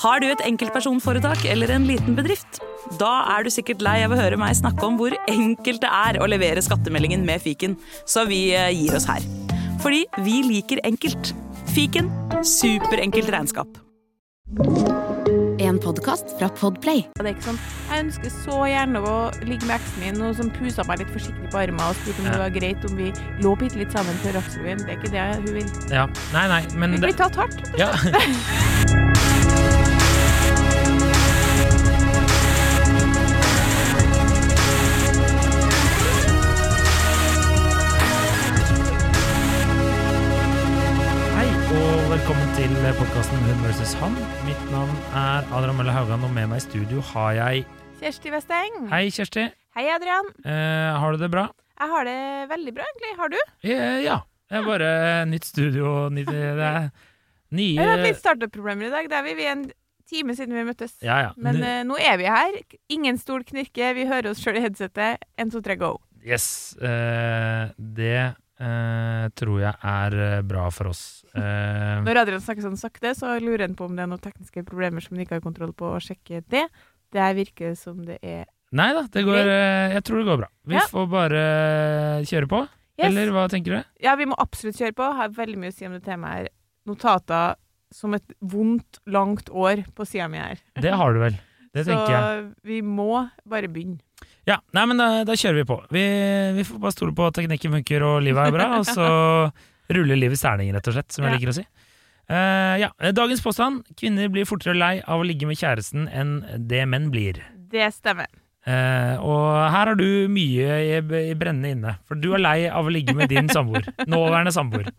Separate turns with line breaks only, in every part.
Har du et enkeltpersonforetak eller en liten bedrift? Da er du sikkert lei av å høre meg snakke om hvor enkelt det er å levere skattemeldingen med fiken, så vi eh, gir oss her. Fordi vi liker enkelt. Fiken superenkelt regnskap.
En podkast fra Podplay.
Det er ikke sånn Jeg ønsker så gjerne å ligge med eksen min, og som pusa meg litt forsiktig på armen og spurte om
Ja.
det var greit om vi lå bitte litt sammen før Dagsrevyen. Det er ikke det hun vil.
Ja. Nei, nei, men
Vi
det,
blir tatt hardt.
ja. velkommen til podkasten Hun versus han. Mitt navn er Adrian Mølle Haugan, og med meg i studio har jeg
Kjersti Westeng.
Hei, Kjersti.
Hei, Adrian.
Eh, har du det bra?
Jeg har det veldig bra, egentlig. Har du?
Eh, ja. Det er bare nytt studio, nytt, det er nye
Vi har litt startup-problemer i dag. Det er vi. Vi er en time siden vi møttes.
Ja, ja.
Men eh, nå er vi her. Ingen stol knirker. Vi hører oss sjøl i headsetet. En, to, tre, go.
Yes, eh, det eh, tror jeg er eh, bra for oss. Eh,
Når Adrian snakker sånn sakte, så lurer han på om det er noen tekniske problemer som han ikke har kontroll på, og sjekke det. Det virker som det er
nei da, det går, jeg tror det går bra. Vi
Ja.
får bare kjøre på.
Yes.
Eller hva tenker du?
Ja, vi må absolutt kjøre på. Har veldig mye å si om det temaet her. Notater som et vondt, langt år på sida mi her.
Det har du vel. Det
Så
tenker jeg.
vi må bare begynne.
Ja, nei, men da, da kjører vi på. Vi, vi får bare stole på at teknikken funker og livet er bra, og så ruller livet sterninger terning, rett og slett, som jeg
Ja.
liker å si. Uh, ja, Dagens påstand. Kvinner blir fortere lei av å ligge med kjæresten enn det menn blir.
Det stemmer.
Uh, og her har du mye i, i brennende inne, for du er lei av å ligge med din samboer. Nåværende samboer.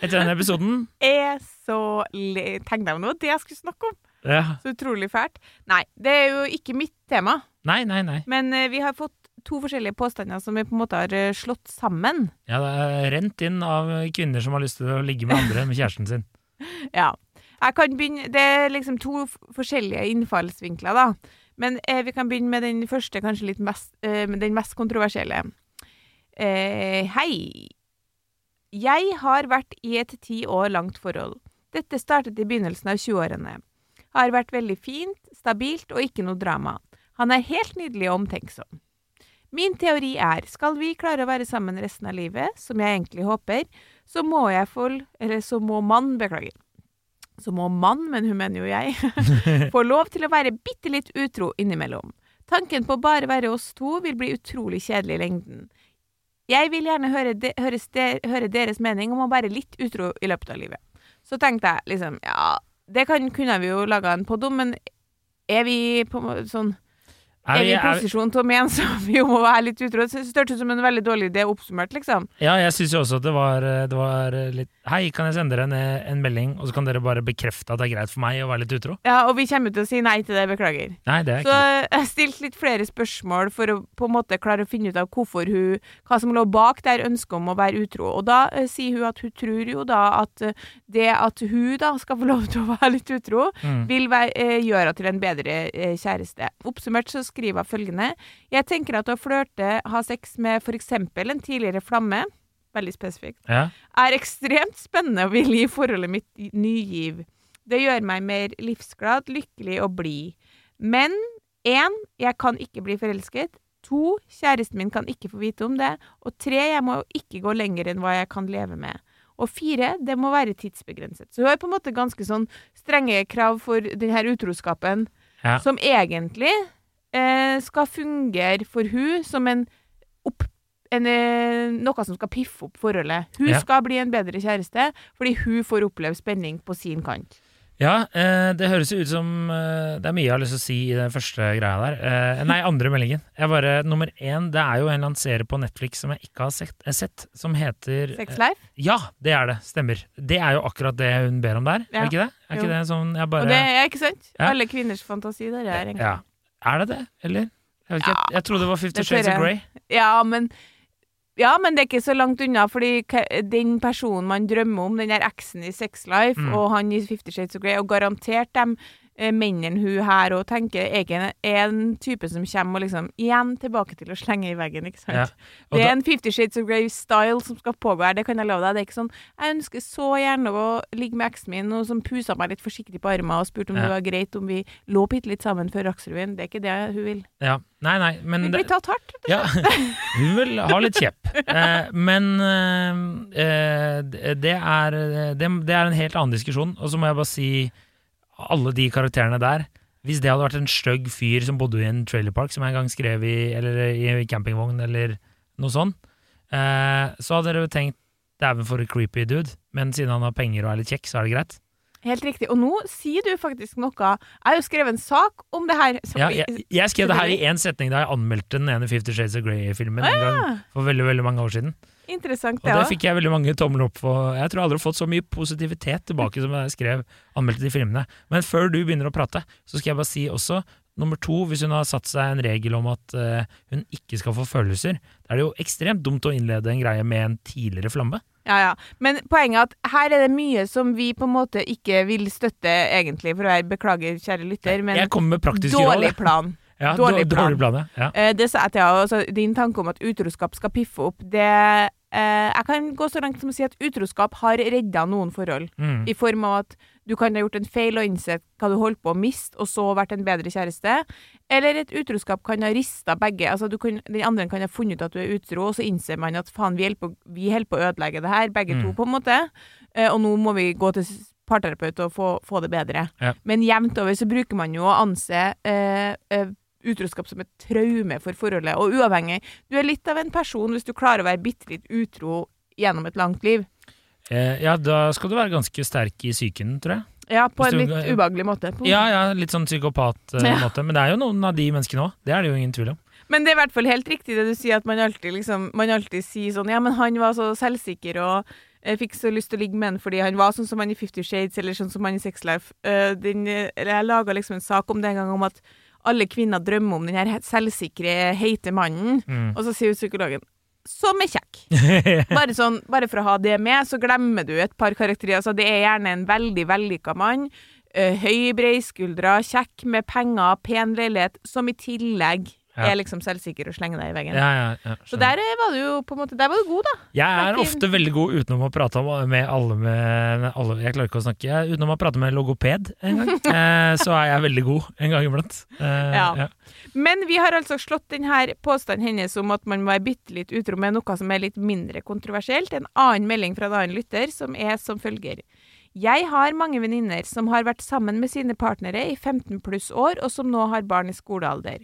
Etter denne episoden
Er så. Tenk deg om det var det jeg skulle snakke om!
ja.
Så utrolig fælt. Nei, det er jo ikke mitt tema.
Nei, nei, nei.
Men eh, vi har fått to forskjellige påstander som vi på en måte har eh, slått sammen.
Ja, det er rent inn av kvinner som har lyst til å ligge med andre med kjæresten sin.
Ja. Jeg kan begynne Det er liksom to f- forskjellige innfallsvinkler, da. Men eh, vi kan begynne med den første, kanskje litt mest, eh, med den mest kontroversielle. Eh, hei. Jeg har vært i et ti år langt forhold. Dette startet i begynnelsen av 20-årene. Har vært veldig fint, stabilt og ikke noe drama. Han er helt nydelig og omtenksom. Min teori er, skal vi klare å være sammen resten av livet, som jeg egentlig håper, så må jeg få Eller så må man, beklager. Så må man, men hun mener jo jeg, få lov til å være bitte litt utro innimellom. Tanken på bare være oss to vil bli utrolig kjedelig i lengden. Jeg vil gjerne høre, de, høres de, høre deres mening om å være litt utro i løpet av livet. Så tenkte jeg liksom, ja, det kan, kunne vi jo laga en podd om, men er vi på sånn Er vi i posisjon til å mene som vi må være litt utro? Det hørtes ut som en veldig dårlig idé oppsummert, liksom.
Ja, jeg syns jo også at det var, det var litt Hei, kan jeg sende dere en, en melding, og så kan dere bare bekrefte at det er greit for meg å være litt utro?
Ja, og vi kommer til å si nei til det, beklager.
Nei, det er
Så
ikke
jeg stilte litt flere spørsmål for å på en måte klare å finne ut av hvorfor hun, hva som lå bak der ønsket om å være utro. Og da uh, sier hun at hun tror jo da at uh, det at hun da skal få lov til å være litt utro,
mm.
vil være, uh, gjøre henne til en bedre eh, kjæreste. Oppsummert så skriver hun følgende. Jeg tenker at å flørte, ha sex med eksempel en tidligere flamme, veldig spesifikt,
Ja.
er ekstremt spennende og vil gi forholdet mitt ny giv. Det gjør meg mer livsglad, lykkelig og blid. Men én, jeg kan ikke bli forelsket. To, kjæresten min kan ikke få vite om det. Og tre, jeg må ikke gå lenger enn hva jeg kan leve med. Og fire, det må være tidsbegrenset. Så hun har på en måte ganske sånn strenge krav for denne utroskapen,
Ja.
som egentlig skal fungere for hun som en opp en, eh, noe som skal piffe opp forholdet. Hun
Ja.
skal bli en bedre kjæreste fordi hun får oppleve spenning på sin kant.
Ja, eh, det høres jo ut som eh, Det er mye jeg har lyst til å si i den første greia der. Eh, nei, andre meldingen. Jeg bare, Nummer én, det er jo en lanserer serie på Netflix som jeg ikke har sett, eh, sett som heter
Sex
eh,
life.
Ja, det er det. Stemmer. Det er jo akkurat det hun ber om der.
Ja.
Er ikke det? Er ikke det sånn bare
Og det er ikke sant?
Ja.
Alle kvinners fantasi, der er egentlig.
Ja. Er det det, eller? Jeg,
Ja,
jeg, jeg trodde det var Fifty Shades of. Grey.
Ja, men ja, men det er ikke så langt unna, fordi den personen man drømmer om, den der eksen i Sex Life,
Mm.
og han i Fifty Shades of Grey, og garantert dem mennene hun her og tenker er en, en type som kommer og liksom igjen tilbake til å slenge i veggen, ikke sant.
Ja.
Det er
da-
en Fifty Shades of Grey-style som skal pågå her, det kan jeg love deg. Det er ikke sånn Jeg ønsker så gjerne å ligge med eksen min, og som pusa meg litt forsiktig på armen og spurte om
Ja.
det var greit om vi lå bitte litt sammen før Dagsrevyen. Det er ikke det hun vil.
Ja. Nei, nei, men Hun
blir tatt hardt.
Ja, hun vil ha litt kjepp. Eh, men eh, det, er, det, det er en helt annen diskusjon. Og så må jeg bare si alle de karakterene der Hvis det hadde vært en stygg fyr som bodde i en trailerpark, som jeg en gang skrev i, eller i campingvogn, eller noe sånt, eh, så hadde dere tenkt dæven for a creepy dude, men siden han har penger og er litt kjekk, så er det greit.
Helt riktig. Og nå sier du faktisk noe. Jeg har jo skrevet en sak om det her. som
Ja, jeg, jeg skrev det her i én setning da jeg anmeldte den ene Fifty Shades of Grey-filmen ah,
Ah,
for veldig veldig mange år siden.
Interessant,
Og
det
det fikk jeg veldig mange tommel opp for. Jeg tror jeg aldri har fått så mye positivitet tilbake som jeg skrev anmeldte de filmene. Men før du begynner å prate, så skal jeg bare si også Nummer to, hvis hun har satt seg en regel om at uh, hun ikke skal få følelser, da er det jo ekstremt dumt å innlede en greie med en tidligere flamme.
Ja, ja. Men poenget er at her er det mye som vi på en måte ikke vil støtte, egentlig, for å være Beklager, kjære lytter, men
råd.
dårlig
jeg.
plan.
Ja,
dårlig plan.
dårlig plan. ja.
det sa jeg til henne. Altså, din tanke om at utroskap skal piffe opp, det eh, Jeg kan gå så langt som å si at utroskap har redda noen forhold.
Mm.
I form av at du kan ha gjort en feil og innsett hva du holdt på å miste, og så vært en bedre kjæreste. Eller et utroskap kan ha rista begge. Altså, du kan, den andre kan ha funnet ut at du er utro, og så innser man at faen, vi holder på, å ødelegge det her, begge
Mm.
to, på en måte. Eh, og nå må vi gå til parterapeut og få, få det bedre.
Ja.
Men jevnt over så bruker man jo å anse eh, eh, utroskap som et traume for forholdet. Og uavhengig Du er litt av en person hvis du klarer å være bitte litt utro gjennom et langt liv.
Eh, ja, da skal du være ganske sterk i psyken, tror jeg.
Ja, på en litt ubehagelig måte. På-
Ja, ja, litt sånn psykopat-måte.
Ja.
Men det er jo noen av de menneskene òg. Det er det jo ingen tvil om.
Men det er i hvert fall helt riktig det du sier, at man alltid, liksom, man alltid sier sånn Ja, men han var så selvsikker og fikk så lyst til å ligge med han fordi han var sånn som han i Fifty Shades, eller sånn som han i Sex Life. Uh, den, eh, eller jeg laga liksom en sak om det en gang, om at alle kvinner drømmer om den her selvsikre, heite mannen.
Mm.
Og så sier psykologen som er kjekk. Bare, sånn, bare for å ha det med, så glemmer du et par karakterer. Altså, det er gjerne en veldig vellykka mann. eh, høy, breiskuldra, kjekk, med penger, pen leilighet, som i tillegg. Er liksom selvsikker og slenger deg i veggen.
Ja, ja, ja,
Så der eh, var du jo på en måte Der var du god, da.
Jeg er ofte veldig god utenom å prate med alle med alle, Jeg klarer ikke å snakke. Utenom å prate med logoped en gang, eh, så er jeg veldig god en gang iblant. Eh,
Ja. Men vi har altså slått denne påstanden hennes om at man må være bitte litt utro med noe som er litt mindre kontroversielt. En annen melding fra en annen lytter, som er som følger. Jeg har mange venninner som har vært sammen med sine partnere i 15 pluss år, og som nå har barn i skolealder.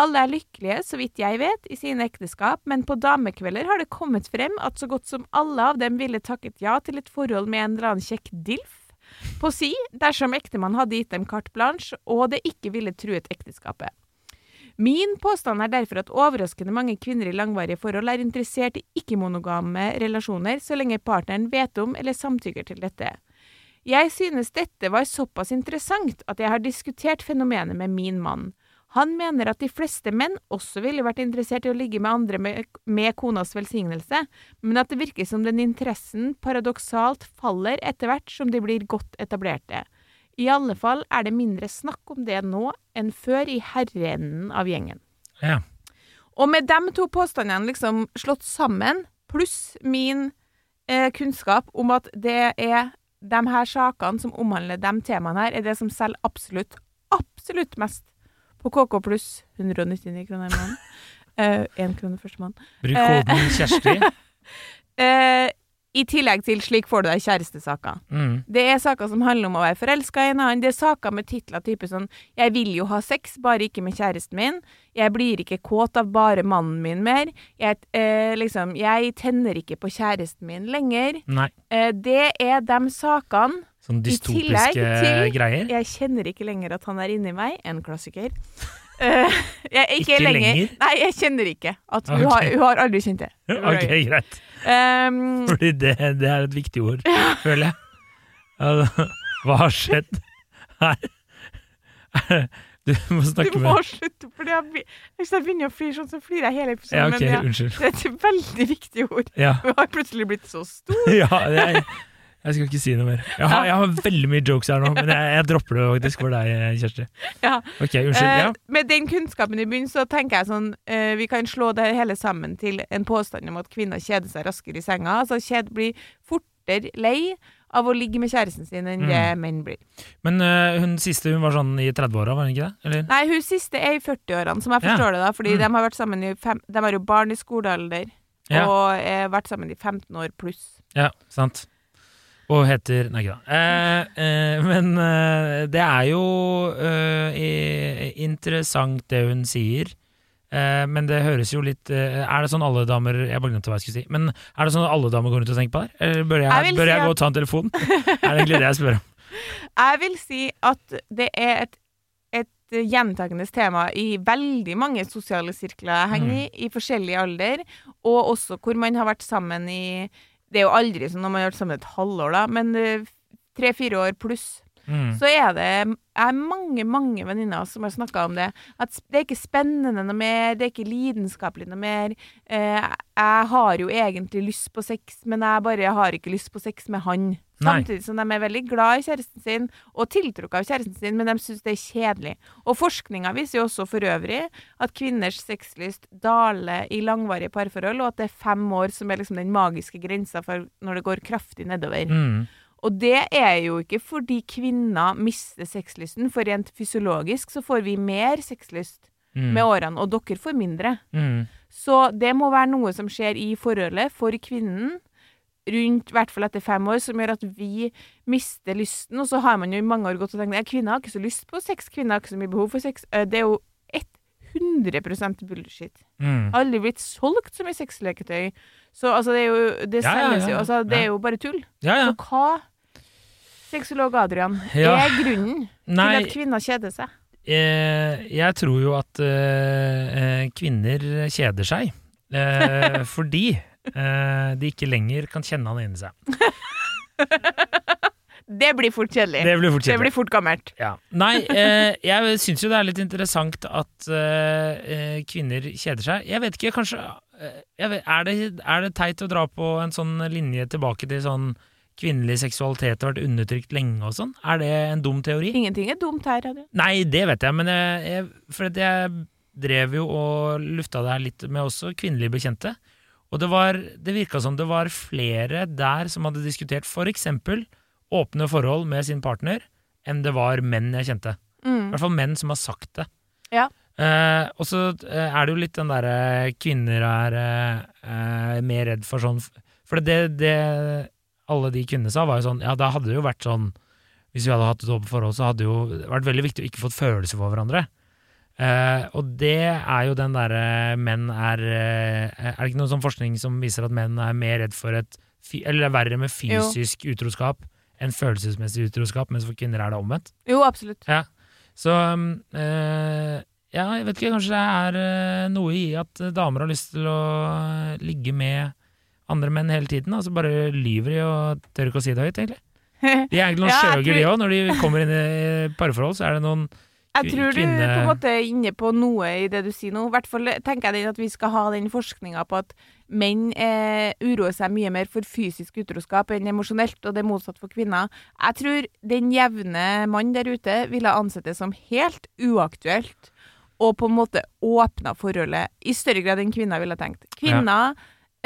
Alle er lykkelige, så vidt jeg vet, i sine ekteskap, men på damekvelder har det kommet frem at så godt som alle av dem ville takket ja til et forhold med en eller annen kjekk dilf på si dersom ektemann hadde gitt dem carte blanche, og det ikke ville truet ekteskapet. Min påstand er derfor at overraskende mange kvinner i langvarige forhold er interessert i ikke-monogame relasjoner så lenge partneren vet om eller samtykker til dette. Jeg synes dette var såpass interessant at jeg har diskutert fenomenet med min mann. Han mener at de fleste menn også ville vært interessert i å ligge med andre med, med konas velsignelse, men at det virker som den interessen paradoksalt faller etter hvert som de blir godt etablerte. I alle fall er det mindre snakk om det nå enn før i herreenden av gjengen.
Ja.
Og med de to påstandene liksom slått sammen, pluss min eh, kunnskap om at det er de her sakene som omhandler de temaene her, er det som selger absolutt, absolutt mest på KK pluss 199 kroner i måneden. Én krone første måned.
Bruk
Eh.
koden Kjersti.
uh, I tillegg til Slik får du deg kjærestesaker.
Mm.
Det er saker som handler om å være forelska i en annen. Det er saker med titler type sånn 'Jeg vil jo ha sex, bare ikke med kjæresten min'. 'Jeg blir ikke kåt av bare mannen min mer'. Jeg, uh, liksom, 'Jeg tenner ikke på kjæresten min lenger'.
Nei.
Eh, det er de sakene.
Sånn dystopiske
til-
greier.
Jeg kjenner ikke lenger at han er inni meg. En klassiker. Uh, jeg, ikke,
Ikke
lenger.
lenger?
Nei, jeg kjenner ikke. At hun, har, hun har aldri kjent det.
Ok, greit.
Um,
Fordi det, det er et viktig ord, føler jeg. Ja, Hva har skjedd her? Du må
du
snakke
må
med
slutte, for jeg, hvis jeg begynner å flire sånn, så flirer jeg hele episoden.
Ja, okay,
men ja, det er et veldig viktig ord.
Ja.
Hun har plutselig blitt så stor.
ja jeg, Jeg skal ikke si noe mer. Jeg har, jeg har veldig mye jokes her nå, men jeg, jeg dropper det faktisk for deg, Kjersti.
Ja.
Ok, unnskyld. Ja.
Eh, med den kunnskapen i bunnen, så tenker jeg sånn eh, Vi kan slå det hele sammen til en påstand om at kvinner kjeder seg raskere i senga. Altså kjed blir fortere lei av å ligge med kjæresten sin enn det
Mm.
menn blir.
Men uh, hun siste hun var sånn i 30-åra, var hun ikke det? Eller?
Nei, hun siste er i 40-årene, som jeg
Ja.
forstår det, da. Fordi
Mm.
de har vært sammen i fem, De har jo barn i skolealder.
Ja.
Og har vært sammen i 15 år pluss.
Ja, sant. Og heter Nei, ikke da. Eh, eh, men eh, det er jo eh, interessant det hun sier. Eh, men det høres jo litt eh, Er det sånn alle damer Jeg bare glemte hva jeg skulle si. Men er det sånn alle damer går rundt og tenker på det? Eller bør jeg,
Jeg
bør
si
jeg gå og ta en telefon? er det egentlig det jeg spør om?
Jeg vil si at det er et, et gjentakende tema i veldig mange sosiale sirkler jeg henger i, i forskjellig alder, og også hvor man har vært sammen i Det er jo aldri sånn når man har vært sammen et halvår, da, men eh, tre-fire år pluss.
Mm.
Så er det jeg har mange, mange venninner som har snakka om det. At det er ikke spennende noe mer, det er ikke lidenskapelig noe mer. Eh, jeg har jo egentlig lyst på sex, men jeg bare har ikke lyst på sex med han. Samtidig som de er veldig glad i kjæresten sin, og tiltrukket av kjæresten sin, men de syns det er kjedelig. Og forskninga viser jo også for øvrig at kvinners sexlyst daler i langvarige parforhold, og at det er fem år som er liksom den magiske grensa for når det går kraftig nedover.
Mm.
Og det er jo ikke fordi kvinner mister sexlysten, for rent fysiologisk så får vi mer sexlyst
Mm.
med årene, og dere får mindre.
Mm.
Så det må være noe som skjer i forholdet for kvinnen, rundt i hvert fall etter fem år, som gjør at vi mister lysten. Og så har man jo i mange år gått og tenkt at kvinner har ikke så lyst på sex, kvinner har ikke så mye behov for sex. Eh, Det er jo 100% bullshit.
Mm.
Aldri blitt solgt så mye sexleketøy. Så altså, det er jo Det
Ja, ja,
selges
ja.
jo. Altså, det er jo bare tull.
Ja, ja.
Så hva, sexolog Adrian,
Ja.
er grunnen
Nei,
til at kvinner kjeder seg?
Eh, jeg tror jo at eh, eh, kvinner kjeder seg eh, fordi eh, de ikke lenger kan kjenne han inni seg.
Det blir fort kjedelig.
Det blir fort kjedelig.
Det blir fort gammelt.
Ja. Nei, eh, jeg syns jo det er litt interessant at kvinner kjeder seg. Jeg vet ikke, kanskje jeg vet, er, det, er det teit å dra på en sånn linje tilbake til sånn kvinnelig seksualitet har vært undertrykt lenge og sånn? Er det en dum teori?
Ingenting er dumt her, Adrian.
Nei, det vet jeg, men jeg, jeg, for jeg drev jo og lufta det her litt med også kvinnelige bekjente. Og det, var, det virka som det var flere der som hadde diskutert for eksempel åpne forhold med sin partner, enn det var menn jeg kjente. I
Mm.
hvert fall menn som har sagt det.
Ja.
Eh, og så eh, er det jo litt den derre kvinner er eh, eh, mer redd for sånn For det, det alle de kvinnene sa, var jo sånn Ja, da hadde det jo vært sånn Hvis vi hadde hatt et åpent forhold, så hadde det jo vært veldig viktig å ikke fått følelser for hverandre. Uh, og det er jo den derre menn er eh, Er det ikke noen sånn forskning som viser at menn er mer redd for et Eller er verre med fysisk utroskap enn følelsesmessig utroskap, mens for kvinner er det omvendt?
Jo, absolutt.
Ja. Så eh, Ja, jeg vet ikke, kanskje det er noe i at damer har lyst til å ligge med andre menn hele tiden. så bare lyver de og tør ikke å si det høyt, egentlig. De er egentlig noen
Ja,
skjøger, de òg. Når de kommer inn i parforhold, så er det noen
Jeg tror du
kvinne-
på en måte er inne på noe i det du sier nå. I hvert fall tenker jeg at vi skal ha den forskninga på at menn eh, uroer seg mye mer for fysisk utroskap enn emosjonelt, og det er motsatt for kvinner. Jeg tror den jevne mann der ute ville ansett det som helt uaktuelt og på en måte åpna forholdet i større grad enn kvinner ville tenkt. Kvinner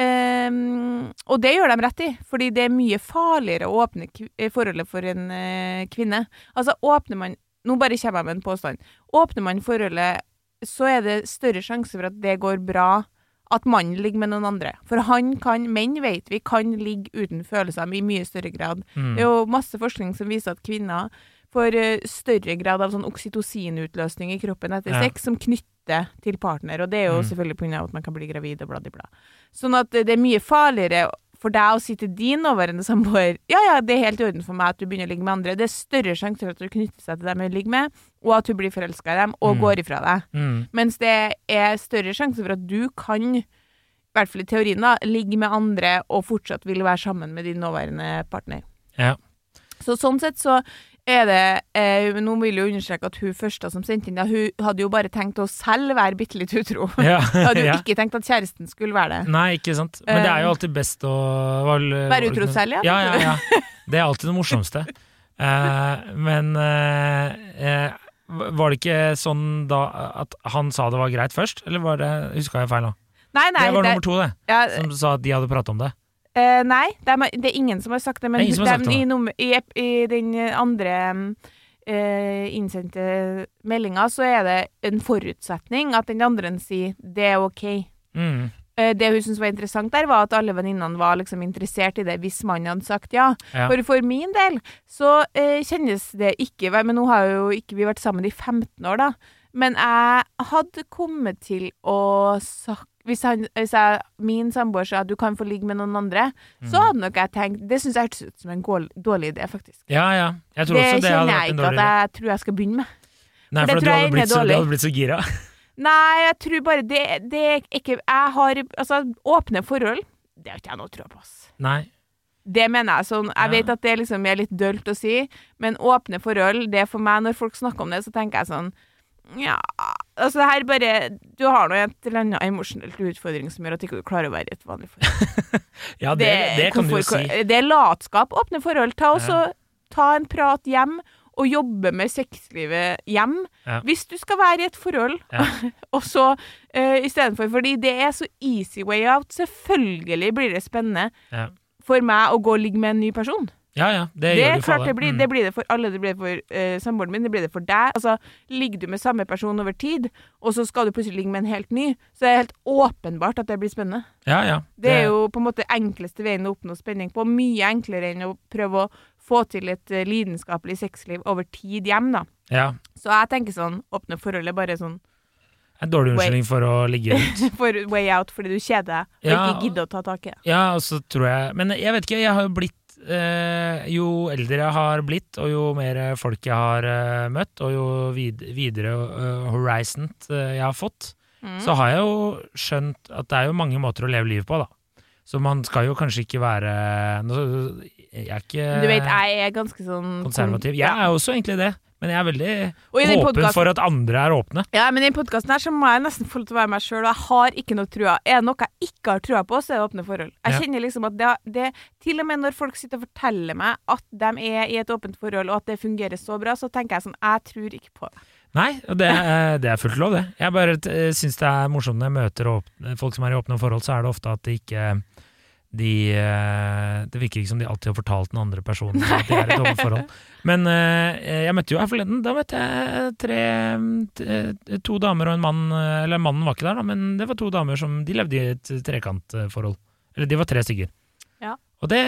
ehm, og det gjør de rett i, fordi det er mye farligere å åpne eh, forholdet for en uh, kvinne. Altså, åpner man Nå bare kommer jeg med en påstand. Åpner man forholdet, så er det større sjanse for at det går bra at mannen ligger med noen andre. For han kan, menn vet vi, kan ligge uten følelser i mye større grad.
mm,
Det er jo masse forskning som viser at kvinner får eh, større grad av sånn oksytocinutløsning i kroppen etter
Ja.
sex, som knytter til partner. Og det er jo
Mm.
selvfølgelig pga. at man kan bli gravid og bla, bla, bla. Sånn at eh, det er mye farligere for deg å si til din nåværende samboer ja, ja, det er helt i orden for meg at du begynner å ligge med andre. Det er større sjanse for at du knytter seg til dem hun ligger med, og at du blir forelska i dem og
Mm.
går ifra deg.
mm,
Mens det er større sjanse for at du kan, i hvert fall i teorien, da, ligge med andre og fortsatt vil være sammen med din nåværende partner.
Ja.
Så sånn sett så er det eh, Nå vil jeg understreke at hun første som sendte inn, ja, hun hadde jo bare tenkt å selv være bitte litt utro.
Ja,
Hun hadde jo
ja.
ikke tenkt at kjæresten skulle være det.
Nei, ikke sant. Men det er jo alltid best å vel,
Være utro selv, ja.
Ja, ja, ja. Det er alltid det morsomste. uh, men uh, eh, var det ikke sånn da at han sa det var greit først, eller var det Huska jeg feil nå?
Nei, nei,
det var nummer to, det. Som sa at de hadde pratet om det.
Eh, nei, det er, det er ingen som har sagt det, men
Det sagt det.
i, nummer, i, i den andre eh, innsendte meldinga, så er det en forutsetning at den andre sier det er OK.
Mm.
Eh, det hun syntes var interessant der, var at alle venninnene var liksom interessert i det hvis mannen hadde sagt ja.
Ja.
For for min del så eh, kjennes det ikke Men nå har jo ikke vi vært sammen i 15 år, da. Men jeg hadde kommet til å sagt hvis, han, hvis jeg, min samboer sa at du kan få ligge med noen andre,
Mm.
så hadde nok jeg tenkt Det syns jeg hørtes ut som en dårlig idé, faktisk.
ja, ja. Jeg tror
Det
også det
kjenner jeg ikke at jeg tror jeg skal begynne med.
Nei,
for
for du hadde, blitt så, du hadde blitt så gira.
Nei, jeg tror bare det, det er ikke Jeg har Altså, åpne forhold, det har ikke jeg noe tro på, ass.
Nei.
Det mener jeg sånn. Jeg
Ja.
vet at det liksom er litt dølt å si, men åpne forhold, det er for meg Når folk snakker om det, så tenker jeg sånn Ja, altså det her bare Du har nå et eller annet emosjonelt utfordring som gjør at du ikke klarer å være i et vanlig forhold.
Ja, det, det, kan du jo si.
Det er latskap. Åpne forhold. Ta også Ta en prat hjem, og jobbe med sexlivet hjem.
Ja.
Hvis du skal være i et forhold,
Ja.
og så uh, istedenfor Fordi det er så easy way out. Selvfølgelig blir det spennende
Ja.
for meg å gå og ligge med en ny person.
Ja, ja, det,
Det,
gjør du for alle.
det blir,
Mm.
det blir det for alle. Det blir det for uh, samboeren min, det blir det for deg. Altså, ligger du med samme person over tid, og så skal du plutselig ligge med en helt ny, så er det helt åpenbart at det blir spennende.
Ja, ja.
Det er jo på en måte enkleste veien å oppnå spenning på. Mye enklere enn å prøve å få til et uh, lidenskapelig sexliv over tid hjem, da.
ja.
Så jeg tenker sånn, åpne forhold er bare sånn
En dårlig unnskyldning for å ligge rundt.
for way out fordi du kjeder deg og
Ja.
ikke gidder å ta tak i det.
Ja, og så tror jeg Men jeg vet ikke, jeg har jo blitt Jo eldre jeg har blitt, og jo mer folk jeg har eh, møtt, og jo vid videre uh, horizont eh, jeg har fått,
Mm.
så har jeg jo skjønt at det er jo mange måter å leve livet på, da. Så man skal jo kanskje ikke være Jeg er ikke
Du vet, jeg er ganske sånn
konservativ. Jeg er også egentlig det, men jeg er veldig åpen
podcasten-
for at andre er åpne.
Ja, men i podkasten her så må jeg nesten få lov til å være meg sjøl, og jeg har ikke noe trua. Er det noe jeg ikke har trua på, så er det åpne forhold. Jeg
Ja.
kjenner liksom at det, det Til og med når folk sitter og forteller meg at de er i et åpent forhold, og at det fungerer så bra, så tenker jeg sånn Jeg tror ikke på det.
Nei, og det, det er fullt lov, det. Jeg bare uh, syns det er morsomt når jeg møter folk som er i åpne forhold, så er det ofte at de ikke de, eh, Det virker ikke som de alltid har fortalt den andre personen at de er i et åpent forhold. Men eh, jeg møtte jo her forleden. Da møtte jeg tre To damer og en mann. Eller mannen var ikke der, da, men det var to damer som De levde i et trekantforhold. Eller de var tre stykker.
Ja.
Og det,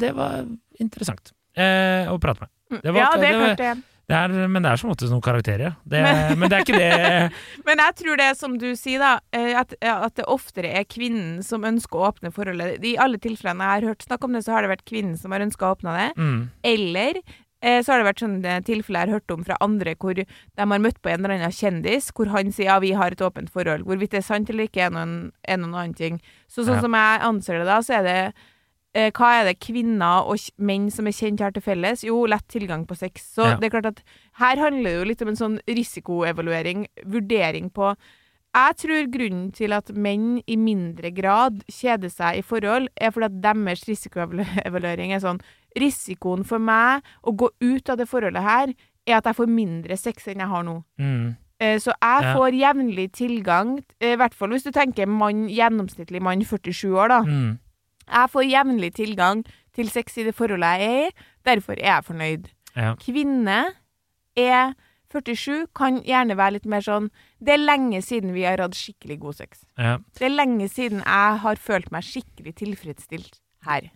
det var interessant eh, å prate med. Det var-
ja, det
det var-
det.
Er, men det er som oftest noen karakterer. Det, men, det er ikke det
Men jeg tror det er som du sier, da, eh, at, at det oftere er kvinnen som ønsker å åpne forholdet. I alle tilfellene jeg har hørt snakk om det, så har det vært kvinnen som har ønska å åpne det.
mm,
Eller eh, så har det vært sånne tilfeller jeg har hørt om fra andre hvor de har møtt på en eller annen kjendis, hvor han sier ja, vi har et åpent forhold. Hvorvidt det er sant eller ikke, er noen, er noen annen ting. Så sånn
Ja.
som jeg anser det da, så er det hva er det kvinner og menn som er kjent har til felles? Jo, lett tilgang på sex. Så
Ja.
det er klart at her handler det jo litt om en sånn risikoevaluering, vurdering på Jeg tror grunnen til at menn i mindre grad kjeder seg i forhold, er fordi at deres risikoevaluering er sånn Risikoen for meg å gå ut av det forholdet her, er at jeg får mindre sex enn jeg har nå.
mm,
Eh, Så jeg
Ja.
får jevnlig tilgang, eh, i hvert fall hvis du tenker mann, gjennomsnittlig mann 47 år, da.
mm.
Jeg får jevnlig tilgang til sex i det forholdet jeg er i, derfor er jeg fornøyd.
Ja.
Kvinne er 47, kan gjerne være litt mer sånn Det er lenge siden vi har hatt skikkelig god sex.
ja.
Det er lenge siden jeg har følt meg skikkelig tilfredsstilt her.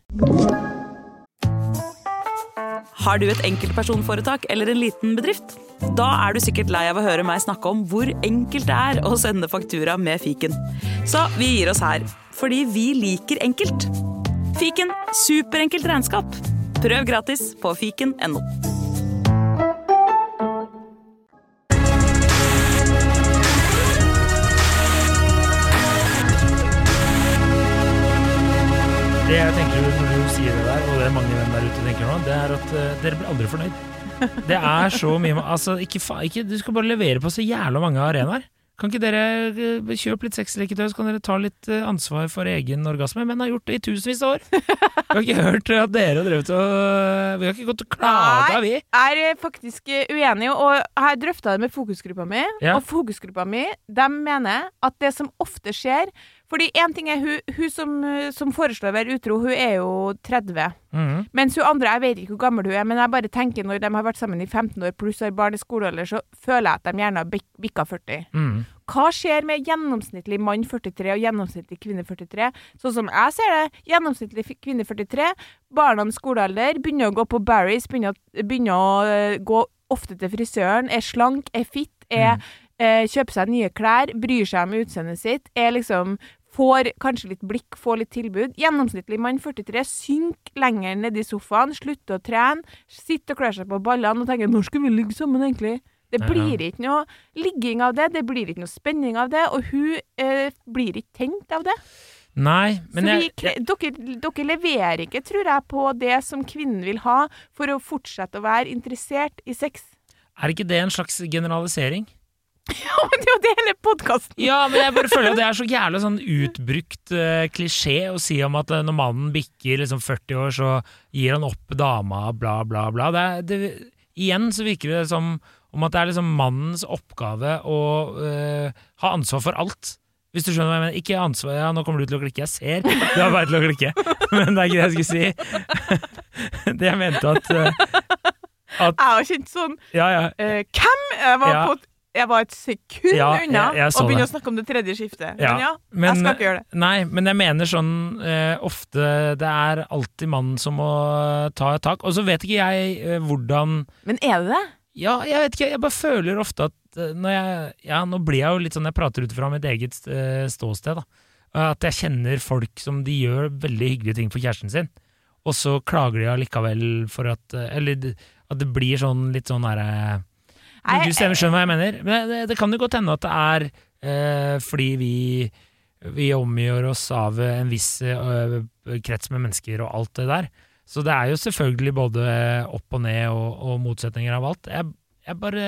Har du et enkeltpersonforetak eller en liten bedrift? Da er du sikkert lei av å høre meg snakke om hvor enkelt det er å sende faktura med fiken. Så vi gir oss her, fordi vi liker enkelt. Fiken superenkelt regnskap. Prøv gratis på fiken.no.
Det jeg tenker når du sier det der, og det er mange venn der ute tenker nå, det er at eh, dere blir aldri fornøyd. Det er så mye Altså, ikke, fa Du skal bare levere på så jævla mange arenaer. Kan ikke dere eh, kjøpe litt sexleketøy, så kan dere ta litt eh, ansvar for egen orgasme? Menn har gjort det i tusenvis av år. Vi har ikke hørt at dere har drevet og Vi har ikke gått og klaga, vi.
Jeg er faktisk uenig, og jeg har drøfta det med fokusgruppa mi.
Ja.
Og fokusgruppa mi de mener at det som ofte skjer Fordi én ting er hun, hun som, som foreslår å være utro, hun er jo 30.
Mhm.
Mens hun andre, jeg vet ikke hvor gammel hun er, men jeg bare tenker når de har vært sammen i 15 år pluss har barn i skolealder, så føler jeg at de gjerne har bik- bikka 40.
Mhm.
Hva skjer med gjennomsnittlig mann 43 og gjennomsnittlig kvinne 43? Sånn som jeg ser det, gjennomsnittlig kvinne 43, barna i skolealder, begynner å gå på Barry's, begynner, begynner å eh, gå ofte til frisøren, er slank, er fit, er, eh, kjøper seg nye klær, bryr seg om utseendet sitt, er liksom Får kanskje litt blikk, får litt tilbud. Gjennomsnittlig mann 43 synker lenger ned i sofaen, slutter å trene, sitter og klør seg på ballene og tenker 'når skal vi ligge sammen', egentlig? Det blir ikke noe ligging av det, det blir ikke noe spenning av det, og hun eh, blir ikke tent av det.
Nei, men
så
jeg,
vi, dere, dere leverer ikke, tror jeg, på det som kvinnen vil ha for å fortsette å være interessert i sex.
er ikke det en slags generalisering?
Ja, men det er jo det hele podkasten
Ja, men jeg bare føler at det er så jævlig sånn utbrukt uh, klisjé å si om at eh, når mannen bikker liksom 40 år, så gir han opp dama, bla, bla, bla. Det er, det, igjen så virker det som om at det er liksom mannens oppgave å uh, ha ansvar for alt. Hvis du skjønner hva jeg mener. Ikke ansvar Ja, nå kommer du til å klikke. Jeg ser du har bare til å klikke, men det er ikke det jeg skulle si. Det jeg mente at at,
Jeg har kjent sånn
Ja, ja.
Uh, Hvem? Jeg var,
Ja.
på, jeg var et sekund
Ja,
unna
jeg- jeg
å begynne
det.
å snakke om det tredje skiftet.
Ja,
Men ja,
men-
jeg skal ikke gjøre det.
Nei, men jeg mener sånn eh, ofte Det er alltid mannen som må ta et tak. Og så vet ikke jeg eh, hvordan
Men er det det?
Ja, jeg vet ikke, jeg bare føler ofte at eh, når jeg Ja, nå blir jeg jo litt sånn Jeg prater ut fra mitt eget eh, ståsted, da. At jeg kjenner folk som de gjør veldig hyggelige ting for kjæresten sin, og så klager de allikevel for at eh, Eller at det blir sånn litt sånn
herre
Du stemmer, skjønner hva jeg mener. Men det, det kan jo godt hende at det er eh, fordi vi vi omgjør oss av en viss eh, krets med mennesker og alt det der. Så det er jo selvfølgelig både opp og ned og, og motsetninger av alt. Jeg, jeg bare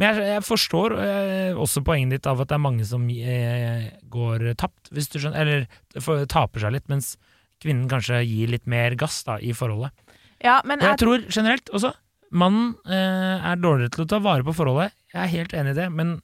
Men jeg, jeg forstår eh, også poenget ditt av at det er mange som eh, går tapt, hvis du skjønner. Eller for, taper seg litt, mens kvinnen kanskje gir litt mer gass da, i forholdet.
Ja, men
jeg
jeg,
tror generelt også mannen eh, er dårligere til å ta vare på forholdet. Jeg er helt enig i det, men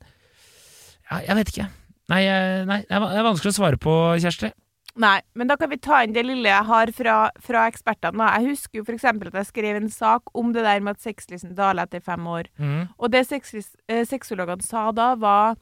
ja, jeg vet ikke. Nei, nei, det er vanskelig å svare på, Kjersti.
Nei, men da kan vi ta inn det lille jeg har fra, fra ekspertene. Jeg husker jo eksempel at jeg skrev en sak om det der med at sexlysten daler etter fem år.
Mm.
Og det eh, sexologene sa da, var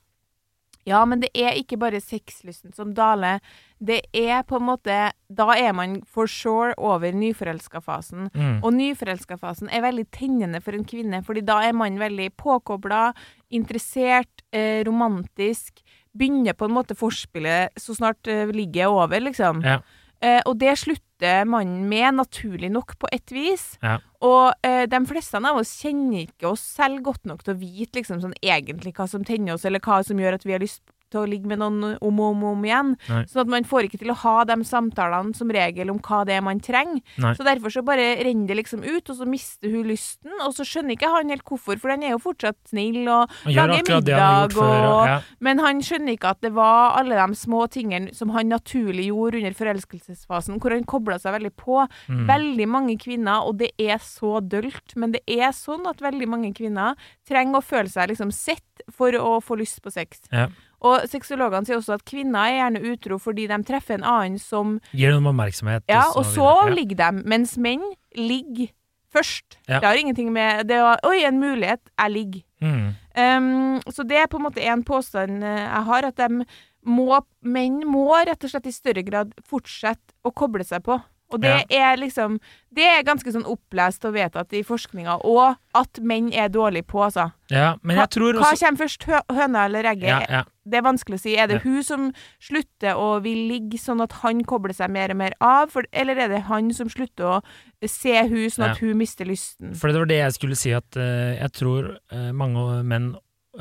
ja, men det er ikke bare sexlysten som daler. Det er på en måte Da er man for sure over nyforelska-fasen.
Mm.
Og nyforelska-fasen er veldig tennende for en kvinne, fordi da er man veldig påkobla, interessert, eh, romantisk. Begynner på en måte forspillet så snart eh, ligget er over, liksom.
Ja.
Eh, og det slutter mannen med, naturlig nok, på et vis.
Ja.
Og eh, de fleste av oss kjenner ikke oss selv godt nok til å vite liksom, sånn, egentlig hva som tenner oss, eller hva som gjør at vi har lyst til å ligge med noen om og om, om igjen.
Nei.
Sånn at man får ikke til å ha de samtalene som regel om hva det er man trenger.
Nei.
Så derfor så bare renner det liksom ut, og så mister hun lysten, og så skjønner ikke han helt hvorfor, for han er jo fortsatt snill og lager middag og
og- Ja.
Men han skjønner ikke at det var alle de små tingene som han naturlig gjorde under forelskelsesfasen, hvor han kobla seg veldig på.
Mm.
Veldig mange kvinner, og det er så dølt, men det er sånn at veldig mange kvinner trenger å føle seg liksom sett for å få lyst på sex.
Ja.
Og sexologene sier også at kvinner er gjerne utro fordi de treffer en annen som
Gir dem oppmerksomhet.
Ja, og så
videre. Ja.
ligger de, mens menn ligger først.
Ja.
Det har ingenting med det å Oi, en mulighet, jeg ligger.
Mm.
Um, så det er på en måte en påstand eh, jeg har, at de må, menn må rett og slett i større grad fortsette å koble seg på. Og det er liksom Det er ganske sånn opplest og vedtatt i forskninga, og at menn er dårlige på, altså.
ja, men jeg tror også...
Hva kommer først, hø høna eller egget?
ja, ja.
Det er vanskelig å si. Er det
Ja.
hun som slutter å vil ligge sånn at han kobler seg mer og mer av, for, eller er det han som slutter å se hun sånn at hun mister lysten?
For det var det jeg skulle si, at uh, jeg tror uh, mange menn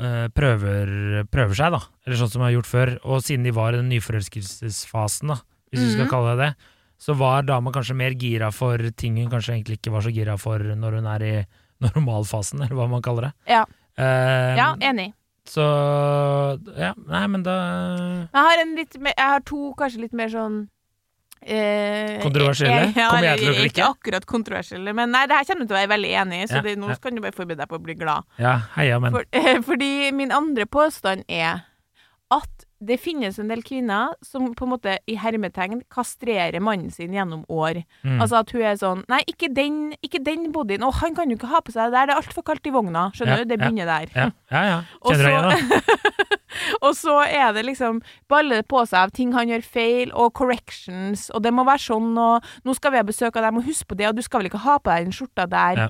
uh, prøver, prøver seg, da. Eller sånn som de har gjort før. Og siden de var i den nyforelskelsesfasen, da, hvis vi skal
Mhm.
kalle det det, så var dama kanskje mer gira for ting hun kanskje egentlig ikke var så gira for når hun er i normalfasen, eller hva man kaller det.
Ja. Ja, enig.
Så Ja, nei, men da
Jeg har, en litt mer, jeg har to kanskje litt mer sånn eh,
Kontroversielle?
Jeg,
Kommer jeg til å
Ikke akkurat kontroversielle, men nei, det her kommer du til å være veldig enig i, så
Ja,
det, nå
ja.
kan du bare forberede deg på å bli glad.
Ja, heia, men.
For, fordi min andre påstand er at det finnes en del kvinner som på en måte i hermetegn kastrerer mannen sin gjennom år.
Mm.
Altså at hun er sånn Nei, ikke den, ikke den bodyen. Å, han kan jo ikke ha på seg det der, det er altfor kaldt i vogna. Skjønner
Ja,
du? Det
ja,
begynner der.
Ja, ja. ja.
Og
Kjenner?
Og så er det liksom baller det på seg av ting han gjør feil, og corrections, og det må være sånn, og nå skal vi ha besøk av dem, og husk på det, og du skal vel ikke ha på deg den skjorta der.
Ja.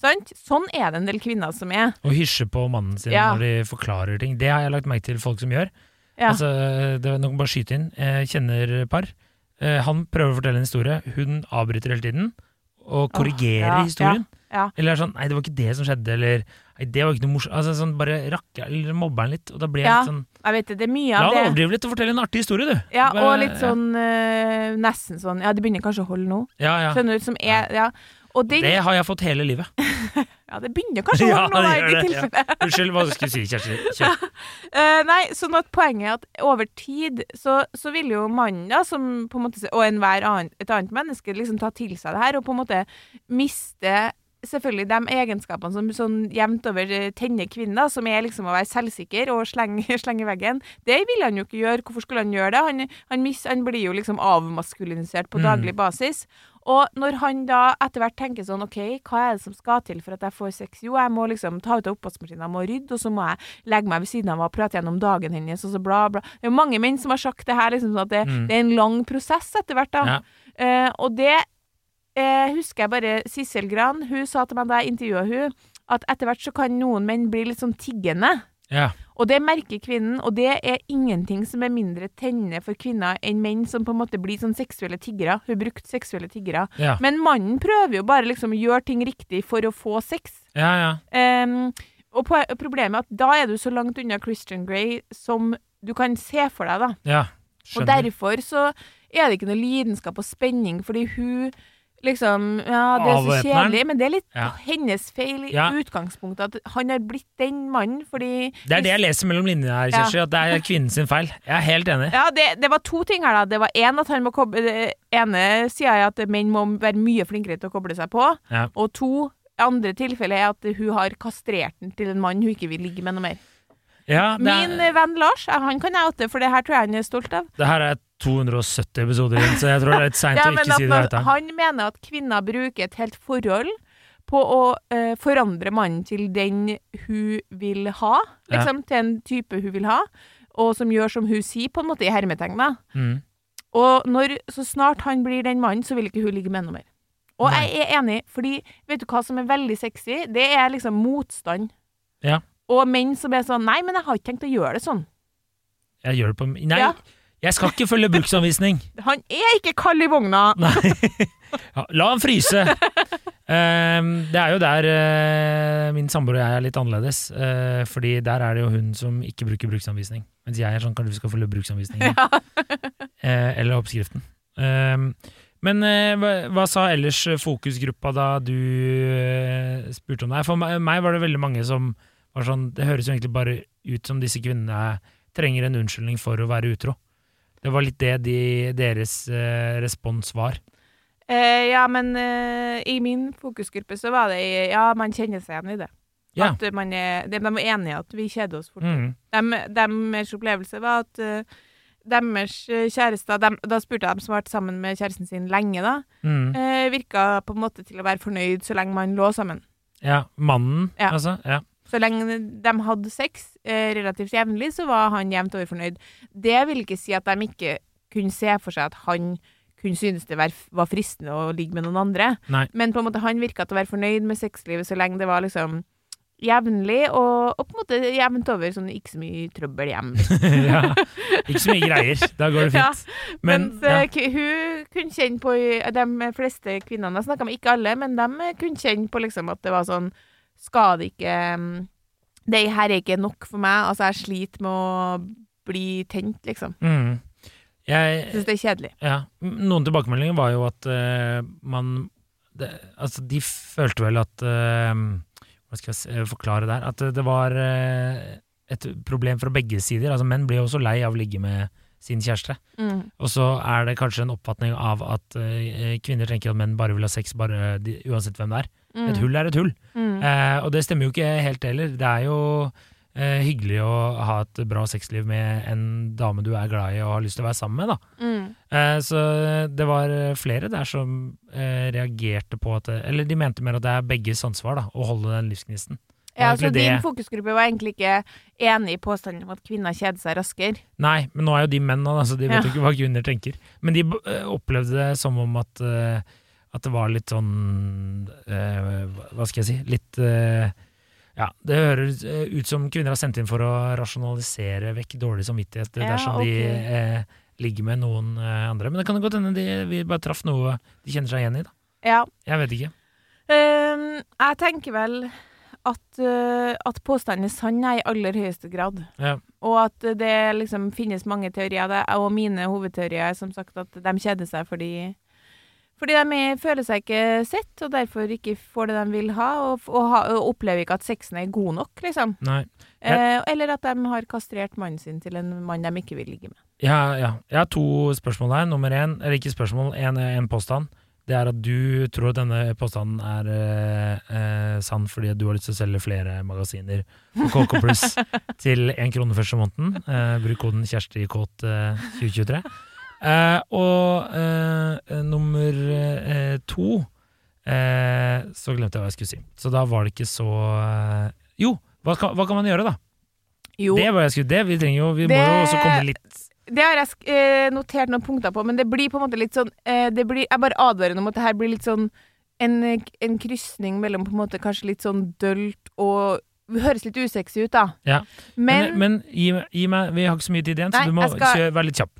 Sant? Sånn er det en del kvinner som er.
Å hysje på mannen sin
Ja.
når de forklarer ting. Det har jeg lagt merke til folk som gjør.
Ja.
Altså, det er noen bare skyte inn. Jeg kjenner par. Eh, Han prøver å fortelle en historie, hun avbryter hele tiden og korrigerer
ja,
historien.
ja.
Eller er sånn 'nei, det var ikke det som skjedde', eller 'nei, det var ikke noe morsomt'. Altså, sånn bare rakker eller mobber han litt, og da blir jeg
Ja,
litt sånn
Jeg vet det, det er mye
La
av
han
det.
overdrive litt og fortelle en artig historie, du.
Ja,
Bare-
og litt sånn eh, Nesten sånn Ja, det begynner kanskje å holde nå.
Ja, ja.
Skjønner du? Som er Ja. Den
Det har jeg fått hele livet.
Ja, det begynner kanskje å
Ja,
nå, da,
det
i
gjør ja. Unnskyld, hva skulle du si, Kjersti? Kjør.
Uh, nei, sånn at poenget er at over tid så, så vil jo mannen, da, som på en måte, og enhver annen, et annet menneske, liksom ta til seg det her, og på en måte miste selvfølgelig de egenskapene som sånn jevnt over eh, tenner kvinner, som er liksom å være selvsikker og slenge, slenge veggen. Det vil han jo ikke gjøre. Hvorfor skulle han gjøre det? Han, han, miss, han blir jo liksom avmaskulinisert på
Mm.
daglig basis. Og når han da etter hvert tenker sånn OK, hva er det som skal til for at jeg får sex? Jo, jeg må liksom ta ut av oppvaskmaskinen, jeg må rydde, og så må jeg legge meg ved siden av og prate gjennom dagen hennes, og så bla, bla. Det er jo mange menn som har sagt det her, liksom sånn at det,
Mm.
det er en lang prosess etter hvert, da.
Ja.
Eh, og det eh, husker jeg bare Sissel Gran, hun sa til meg da jeg intervjua hun, at etter hvert så kan noen menn bli litt sånn tiggende.
Ja.
Og det merker kvinnen, og det er ingenting som er mindre tennende for kvinner enn menn som på en måte blir sånn seksuelle tiggere. Hun brukte seksuelle tiggere.
Ja.
Men mannen prøver jo bare liksom å gjøre ting riktig for å få sex.
ja, ja.
Um, og problemet er at da er du så langt unna Christian Grey som du kan se for deg, da.
ja.
Og derfor så er det ikke noe lidenskap og spenning, fordi hun liksom Ja, det er så kjedelig, men det er litt
Ja.
hennes feil i
Ja.
utgangspunktet. At han har blitt den mannen fordi
Det er det jeg leser mellom linjene her,
Ja.
At det er kvinnen sin feil. Jeg er helt enig.
Ja, det, det var to ting her, da. Det var én at han må koble Det ene sida er at menn må være mye flinkere til å koble seg på. Og to andre tilfellet er at hun har kastrert den til en mann hun ikke vil ligge med noe mer.
Ja,
Min
er,
eh, venn Lars, han kan jeg oute, for det her tror jeg han er stolt av.
det her er 270 episoder inn, så jeg tror det er litt seint
Ja,
å ikke si det
når, han mener at kvinner bruker et helt forhold på å uh, forandre mannen til den hun vil ha,
Ja.
liksom, til en type hun vil ha, og som gjør som hun sier, på en måte i hermetegn.
Mm.
Og når, så snart han blir den mannen, så vil ikke hun ligge med noe mer. Og
Nei.
jeg er enig, fordi vet du hva som er veldig sexy? Det er liksom motstand.
Ja.
Og menn som er sånn Nei, men jeg har ikke tenkt å gjøre det sånn.
Jeg gjør det på Nei,
Ja.
jeg skal ikke følge bruksanvisning.
Han er ikke kald i vogna!
Nei. Ja, la han fryse! Ehm, det er jo der uh, min samboer og jeg er litt annerledes. Uh, fordi der er det jo hun som ikke bruker bruksanvisning. Mens jeg er sånn kanskje vi skal følge bruksanvisningen. Eh, eller oppskriften. Ehm, men hva, hva sa ellers fokusgruppa da du spurte om det? For meg, meg var det veldig mange som sånn Det høres jo egentlig bare ut som disse kvinnene trenger en unnskyldning for å være utro. Det var litt det de, deres eh, respons var.
Eh, ja, men eh, i min fokusgruppe så var det Ja, man kjenner seg igjen i det.
Ja.
At man er, de, de var enige i at vi kjeder oss fort.
Mm.
Deres opplevelse var at uh, deres kjærester de, Da spurte jeg dem som har vært sammen med kjæresten sin lenge, da.
Mm.
Eh, virka på en måte til å være fornøyd så lenge man lå sammen.
Ja, mannen,
Ja.
altså. Ja.
Så lenge de hadde sex eh, relativt jevnlig, så var han jevnt over fornøyd. Det vil ikke si at de ikke kunne se for seg at han kunne synes det var, fristende å ligge med noen andre.
Nei.
Men på en måte han virka til å være fornøyd med sexlivet så lenge det var liksom jevnlig, og, og på en måte jevnt over sånn ikke så mye trøbbel hjem.
ja. Ikke så mye greier. Da går det
Ja,
fint. Men
Mens ja. k- hun kunne kjenne på De fleste kvinnene jeg snakka med, ikke alle, men de kunne kjenne på liksom at det var sånn Skal det ikke mm, Det her er ikke nok for meg. Altså, jeg sliter med å bli tent, liksom.
mm. Jeg,
Syns det er kjedelig.
Ja, noen tilbakemeldinger var jo at uh, man det, Altså, de følte vel at uh, Hva skal jeg forklare der? At det, det var uh, et problem fra begge sider. Altså, menn blir jo også lei av å ligge med sin kjæreste.
Mm.
Og så er det kanskje en oppfatning av at uh, kvinner tenker at menn bare vil ha sex bare de, uansett hvem det er.
Mm.
Et hull er et hull.
Mm.
Eh, og det stemmer jo ikke helt heller. Det er jo eh, hyggelig å ha et bra sexliv med en dame du er glad i og har lyst til å være sammen med, da.
Mm.
Eh, så det var flere der som eh, reagerte på at Eller de mente mer at det er begges ansvar da, å holde den livsgnisten.
Ja, så
egentlig
din
det-
fokusgruppe var egentlig ikke enig i påstanden om at kvinner kjeder seg raskere?
Nei, men nå er jo de menn, så de vet
Ja.
jo ikke hva kvinner tenker. Men de eh, opplevde det som om at, eh, at det var litt sånn eh, hva- skal jeg si? Litt eh, Ja, det høres eh, ut som kvinner har sendt inn for å rasjonalisere vekk dårlig samvittighet
Ja,
dersom de eh, ligger med noen eh, andre. Men det kan godt hende de, vi bare traff noe de kjenner seg igjen i, da.
Ja.
Jeg vet ikke.
Um, jeg tenker vel at, uh, at påstanden er sann i aller høyeste grad.
Ja.
Og at det liksom finnes mange teorier. Og mine hovedteorier er som sagt at de kjeder seg fordi fordi de er- føler seg ikke sett, og derfor ikke får det de vil ha, og, og, ha, og opplever ikke at sexen er god nok, liksom.
Nei.
Eh, eller at de har kastrert mannen sin til en mann de ikke vil ligge med.
Ja, ja. Jeg har to spørsmål her. Nummer én, eller ikke spørsmål, en, en påstand. Det er at du tror at denne påstanden er eh, eh, sann fordi du har lyst til å selge flere magasiner på KK Pluss til én krone første måneden. Eh, bruk koden KjerstiKåt eh, 2023. Og eh, nummer eh, to eh, Så glemte jeg hva jeg skulle si. Så da var det ikke så eh, Jo, hva hva kan man gjøre, da?
Jo.
Det var jeg skulle, det, vi trenger jo, vi må
Det-
jo også komme litt
Det har jeg eh, notert noen punkter på, men det blir på en måte litt sånn eh, det blir, Jeg bare advarer om at det her blir litt sånn en, en krysning mellom på en måte kanskje litt sånn dølt og Høres litt usexy ut, da.
Ja.
Men,
Men, men gi, gi meg Vi har ikke så mye tid igjen, så du må
skal-
være litt kjapp.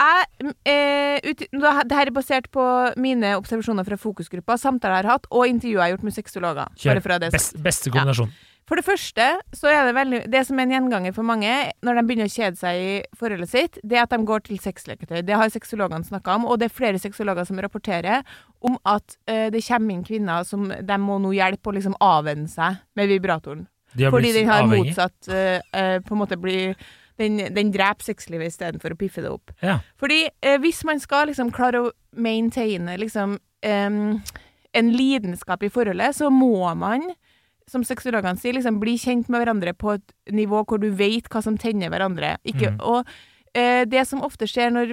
Jeg eh, ut, Det her er basert på mine observasjoner fra fokusgruppa, samtaler jeg har hatt, og intervjuer jeg har gjort med sexologer.
Kjør. Best, beste kombinasjon.
For det første så er det veldig Det som er en gjenganger for mange når de begynner å kjede seg i forholdet sitt, det er at de går til sexleketøy. Det har sexologene snakka om, og det er flere sexologer som rapporterer om at eh, det kommer inn kvinner som de må nå hjelpe å liksom avvenne seg med vibratoren.
De
Fordi den har
avhengig.
motsatt eh, eh, På en måte blir den, den dreper sexlivet istedenfor å piffe det opp.
Ja.
Fordi eh, hvis man skal liksom klare å maintaine liksom em, en lidenskap i forholdet, så må man, som sexologene sier, liksom bli kjent med hverandre på et nivå hvor du vet hva som tenner hverandre. Ikke,
mm.
Og det som ofte skjer når,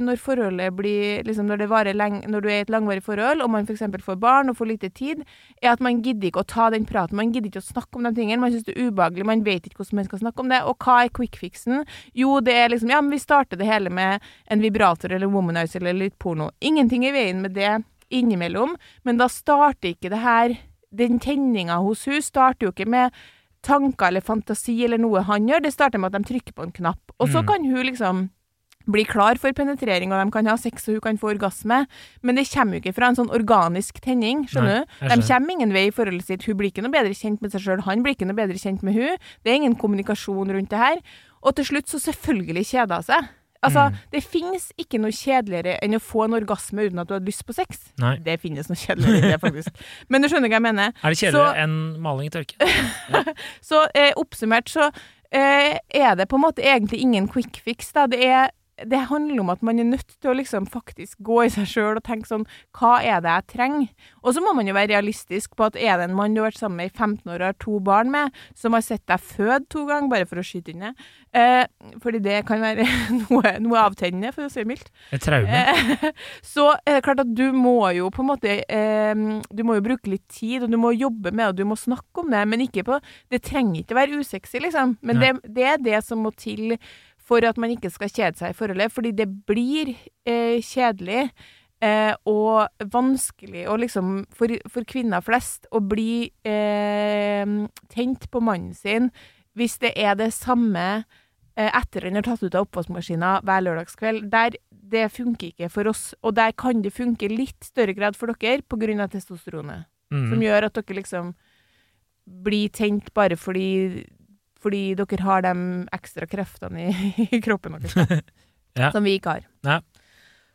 når forholdet blir liksom Når lenge, når du er i et langvarig forhold, og man f.eks. får barn og får lite tid, er at man gidder ikke å ta den praten. Man gidder ikke å snakke om de tingene. Man syns det er ubehagelig, man vet ikke hvordan man skal snakke om det. Og hva er quick-fixen? Jo, det er liksom Ja, men vi starter det hele med en vibrator eller womanizer eller litt porno. Ingenting i veien med det innimellom, men da starter ikke det her Den tenninga hos hun starter jo ikke med tanker eller fantasi eller noe han gjør, det starter med at de trykker på en knapp. Og så
Mm.
kan hun liksom bli klar for penetrering, og de kan ha sex, og hun kan få orgasme, men det kommer jo ikke fra en sånn organisk tenning, skjønner du? De kommer ingen vei i forholdet sitt. Hun blir ikke noe bedre kjent med seg sjøl, han blir ikke noe bedre kjent med hun. Det er ingen kommunikasjon rundt det her. Og til slutt så selvfølgelig kjeder hun seg. Altså,
Mm.
det finnes ikke noe kjedeligere enn å få en orgasme uten at du har lyst på sex.
Nei.
Det finnes noe kjedeligere det, faktisk. Men du skjønner hva jeg mener.
Er det kjedeligere enn maling i tørke?
Så eh, oppsummert så eh, er det på en måte egentlig ingen quick fix. Da. Det, er, det handler om at man er nødt til å liksom faktisk gå i seg sjøl og tenke sånn Hva er det jeg trenger? Og så må man jo være realistisk på at er det en mann du har vært sammen med i 15 år og har to barn med, som har sett deg føde to ganger, bare for å skyte inn det eh, Fordi det kan være noe, noe avtennende, for å si det mildt.
Et traume?
Eh, så er det klart at du må jo på en måte eh, Du må jo bruke litt tid, og du må jobbe med og du må snakke om det, men ikke på Det trenger ikke å være usexy, liksom. Men det, det er det som må til for at man ikke skal kjede seg i forholdet, fordi det blir eh, kjedelig. Eh, og vanskelig og liksom for, for kvinner flest å bli eh, tent på mannen sin hvis det er det samme eh, etter han har tatt ut av oppvaskmaskina hver lørdagskveld. Der, det funker ikke for oss, og der kan det funke i litt større grad for dere pga. testosteronet. Som
Mm.
gjør at dere liksom blir tent bare fordi, fordi dere har de ekstra kreftene i, i kroppen deres.
Ja.
som vi ikke har.
Ja.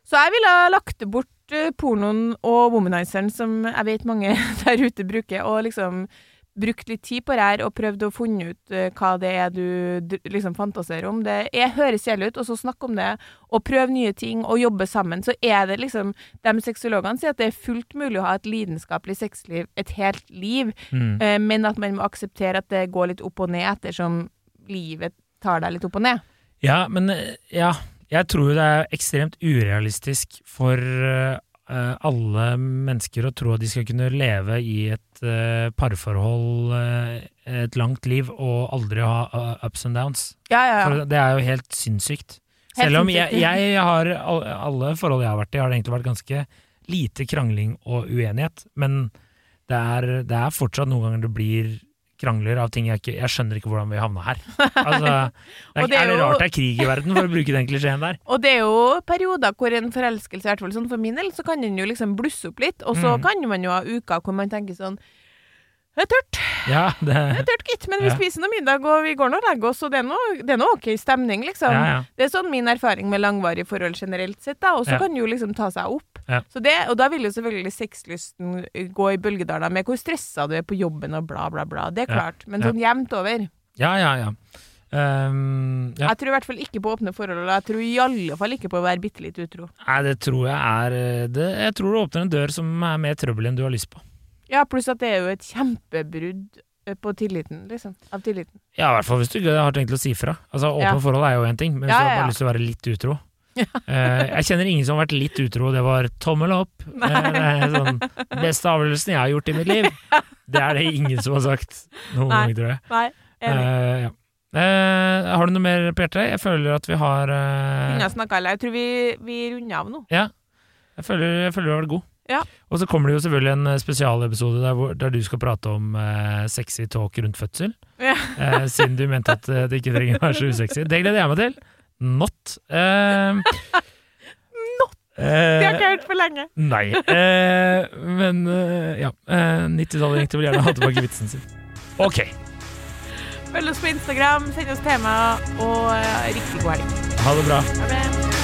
Så jeg ville ha lagt bort eh, pornoen og womanizeren, som jeg vet mange der ute bruker, og liksom brukt litt tid på det her og prøvd å funne ut eh, hva det er du liksom fantaserer om. Det er, høres kjedelig ut, og så snakke om det, og prøve nye ting, og jobbe sammen. Så er det liksom De sexologene sier at det er fullt mulig å ha et lidenskapelig sexliv et helt liv,
Mm.
eh, men at man må akseptere at det går litt opp og ned ettersom livet tar deg litt opp og ned.
Ja, men eh, ja. Jeg tror det er ekstremt urealistisk for alle mennesker å tro at de skal kunne leve i et eh, parforhold eh, et langt liv og aldri ha eh, ups and downs.
Ja, ja, ja.
For det er jo helt sinnssykt.
Helt
Selv om jeg, jeg har alle forhold jeg har vært i, har det egentlig vært ganske lite krangling og uenighet. Men det er, det er fortsatt noen ganger det blir krangler av ting jeg ikke Jeg skjønner ikke hvordan vi havna her. Altså, det er,
det er
er det rart det er krig i verden, for å bruke den klisjeen der?
Og det er jo perioder hvor en forelskelse, i hvert fall sånn for min del, så kan den jo liksom blusse opp litt, og så
Mm.
kan man jo ha uker hvor man tenker sånn Det er tørt,
Ja, det,
det er tørt, gitt, men vi
Ja.
spiser noe middag, og vi går nå og legger oss, og det er noe, det er noe ok stemning, liksom.
ja.
Det er sånn min erfaring med langvarige forhold generelt sett, da, og så kan jo liksom ta seg opp. Det, og da vil jo selvfølgelig sexlysten gå i bølgedaler med hvor stressa du er på jobben og bla, bla, bla. Det er klart, men sånn jevnt over.
ja, ja, ja. Um, ja.
Jeg tror i hvert fall ikke på åpne forhold, og jeg tror i alle fall ikke på å være bitte litt utro.
Nei, det tror jeg er eh, det, Jeg tror det åpner en dør som er mer trøbbel enn du har lyst på.
Ja, pluss at det er jo et kjempebrudd eh, på tilliten, liksom. Av tilliten.
Ja, i hvert fall hvis du har tenkt å si fra. Altså, Åpne
Ja.
forhold er jo én ting, men hvis
Ja,
du har
ja,
bare lyst til å være litt utro Eh, Jeg kjenner ingen som har vært litt utro, det var tommel opp. Eh, sånn Beste avgjørelsen jeg har gjort i mitt liv. Det er det ingen som har sagt noen
Nei.
gang, tror jeg.
Nei.
Eh, ja. Eh, har du noe mer på hjertet? Jeg føler at vi har
uh... Jeg tror vi, vi runder av nå.
jeg, føler, jeg føler du har vært god.
Ja.
Og så kommer det jo selvfølgelig en eh, spesialepisode der, hvor, der du skal prate om eh, sexy talk rundt fødsel.
Ja.
Eh, siden du mente at eh, det ikke trenger å være så usexy. Det gleder jeg meg til. Not. Eh,
Not?
Eh,
Det har ikke jeg hørt for lenge.
Nei. Eh, men eh, ja. Eh, 90-tallet ringte vil gjerne ha tilbake vitsen sin. Ok.
Følg oss på Instagram, send oss tema, og eh, riktig god helg.
Ha det bra.
Ha det.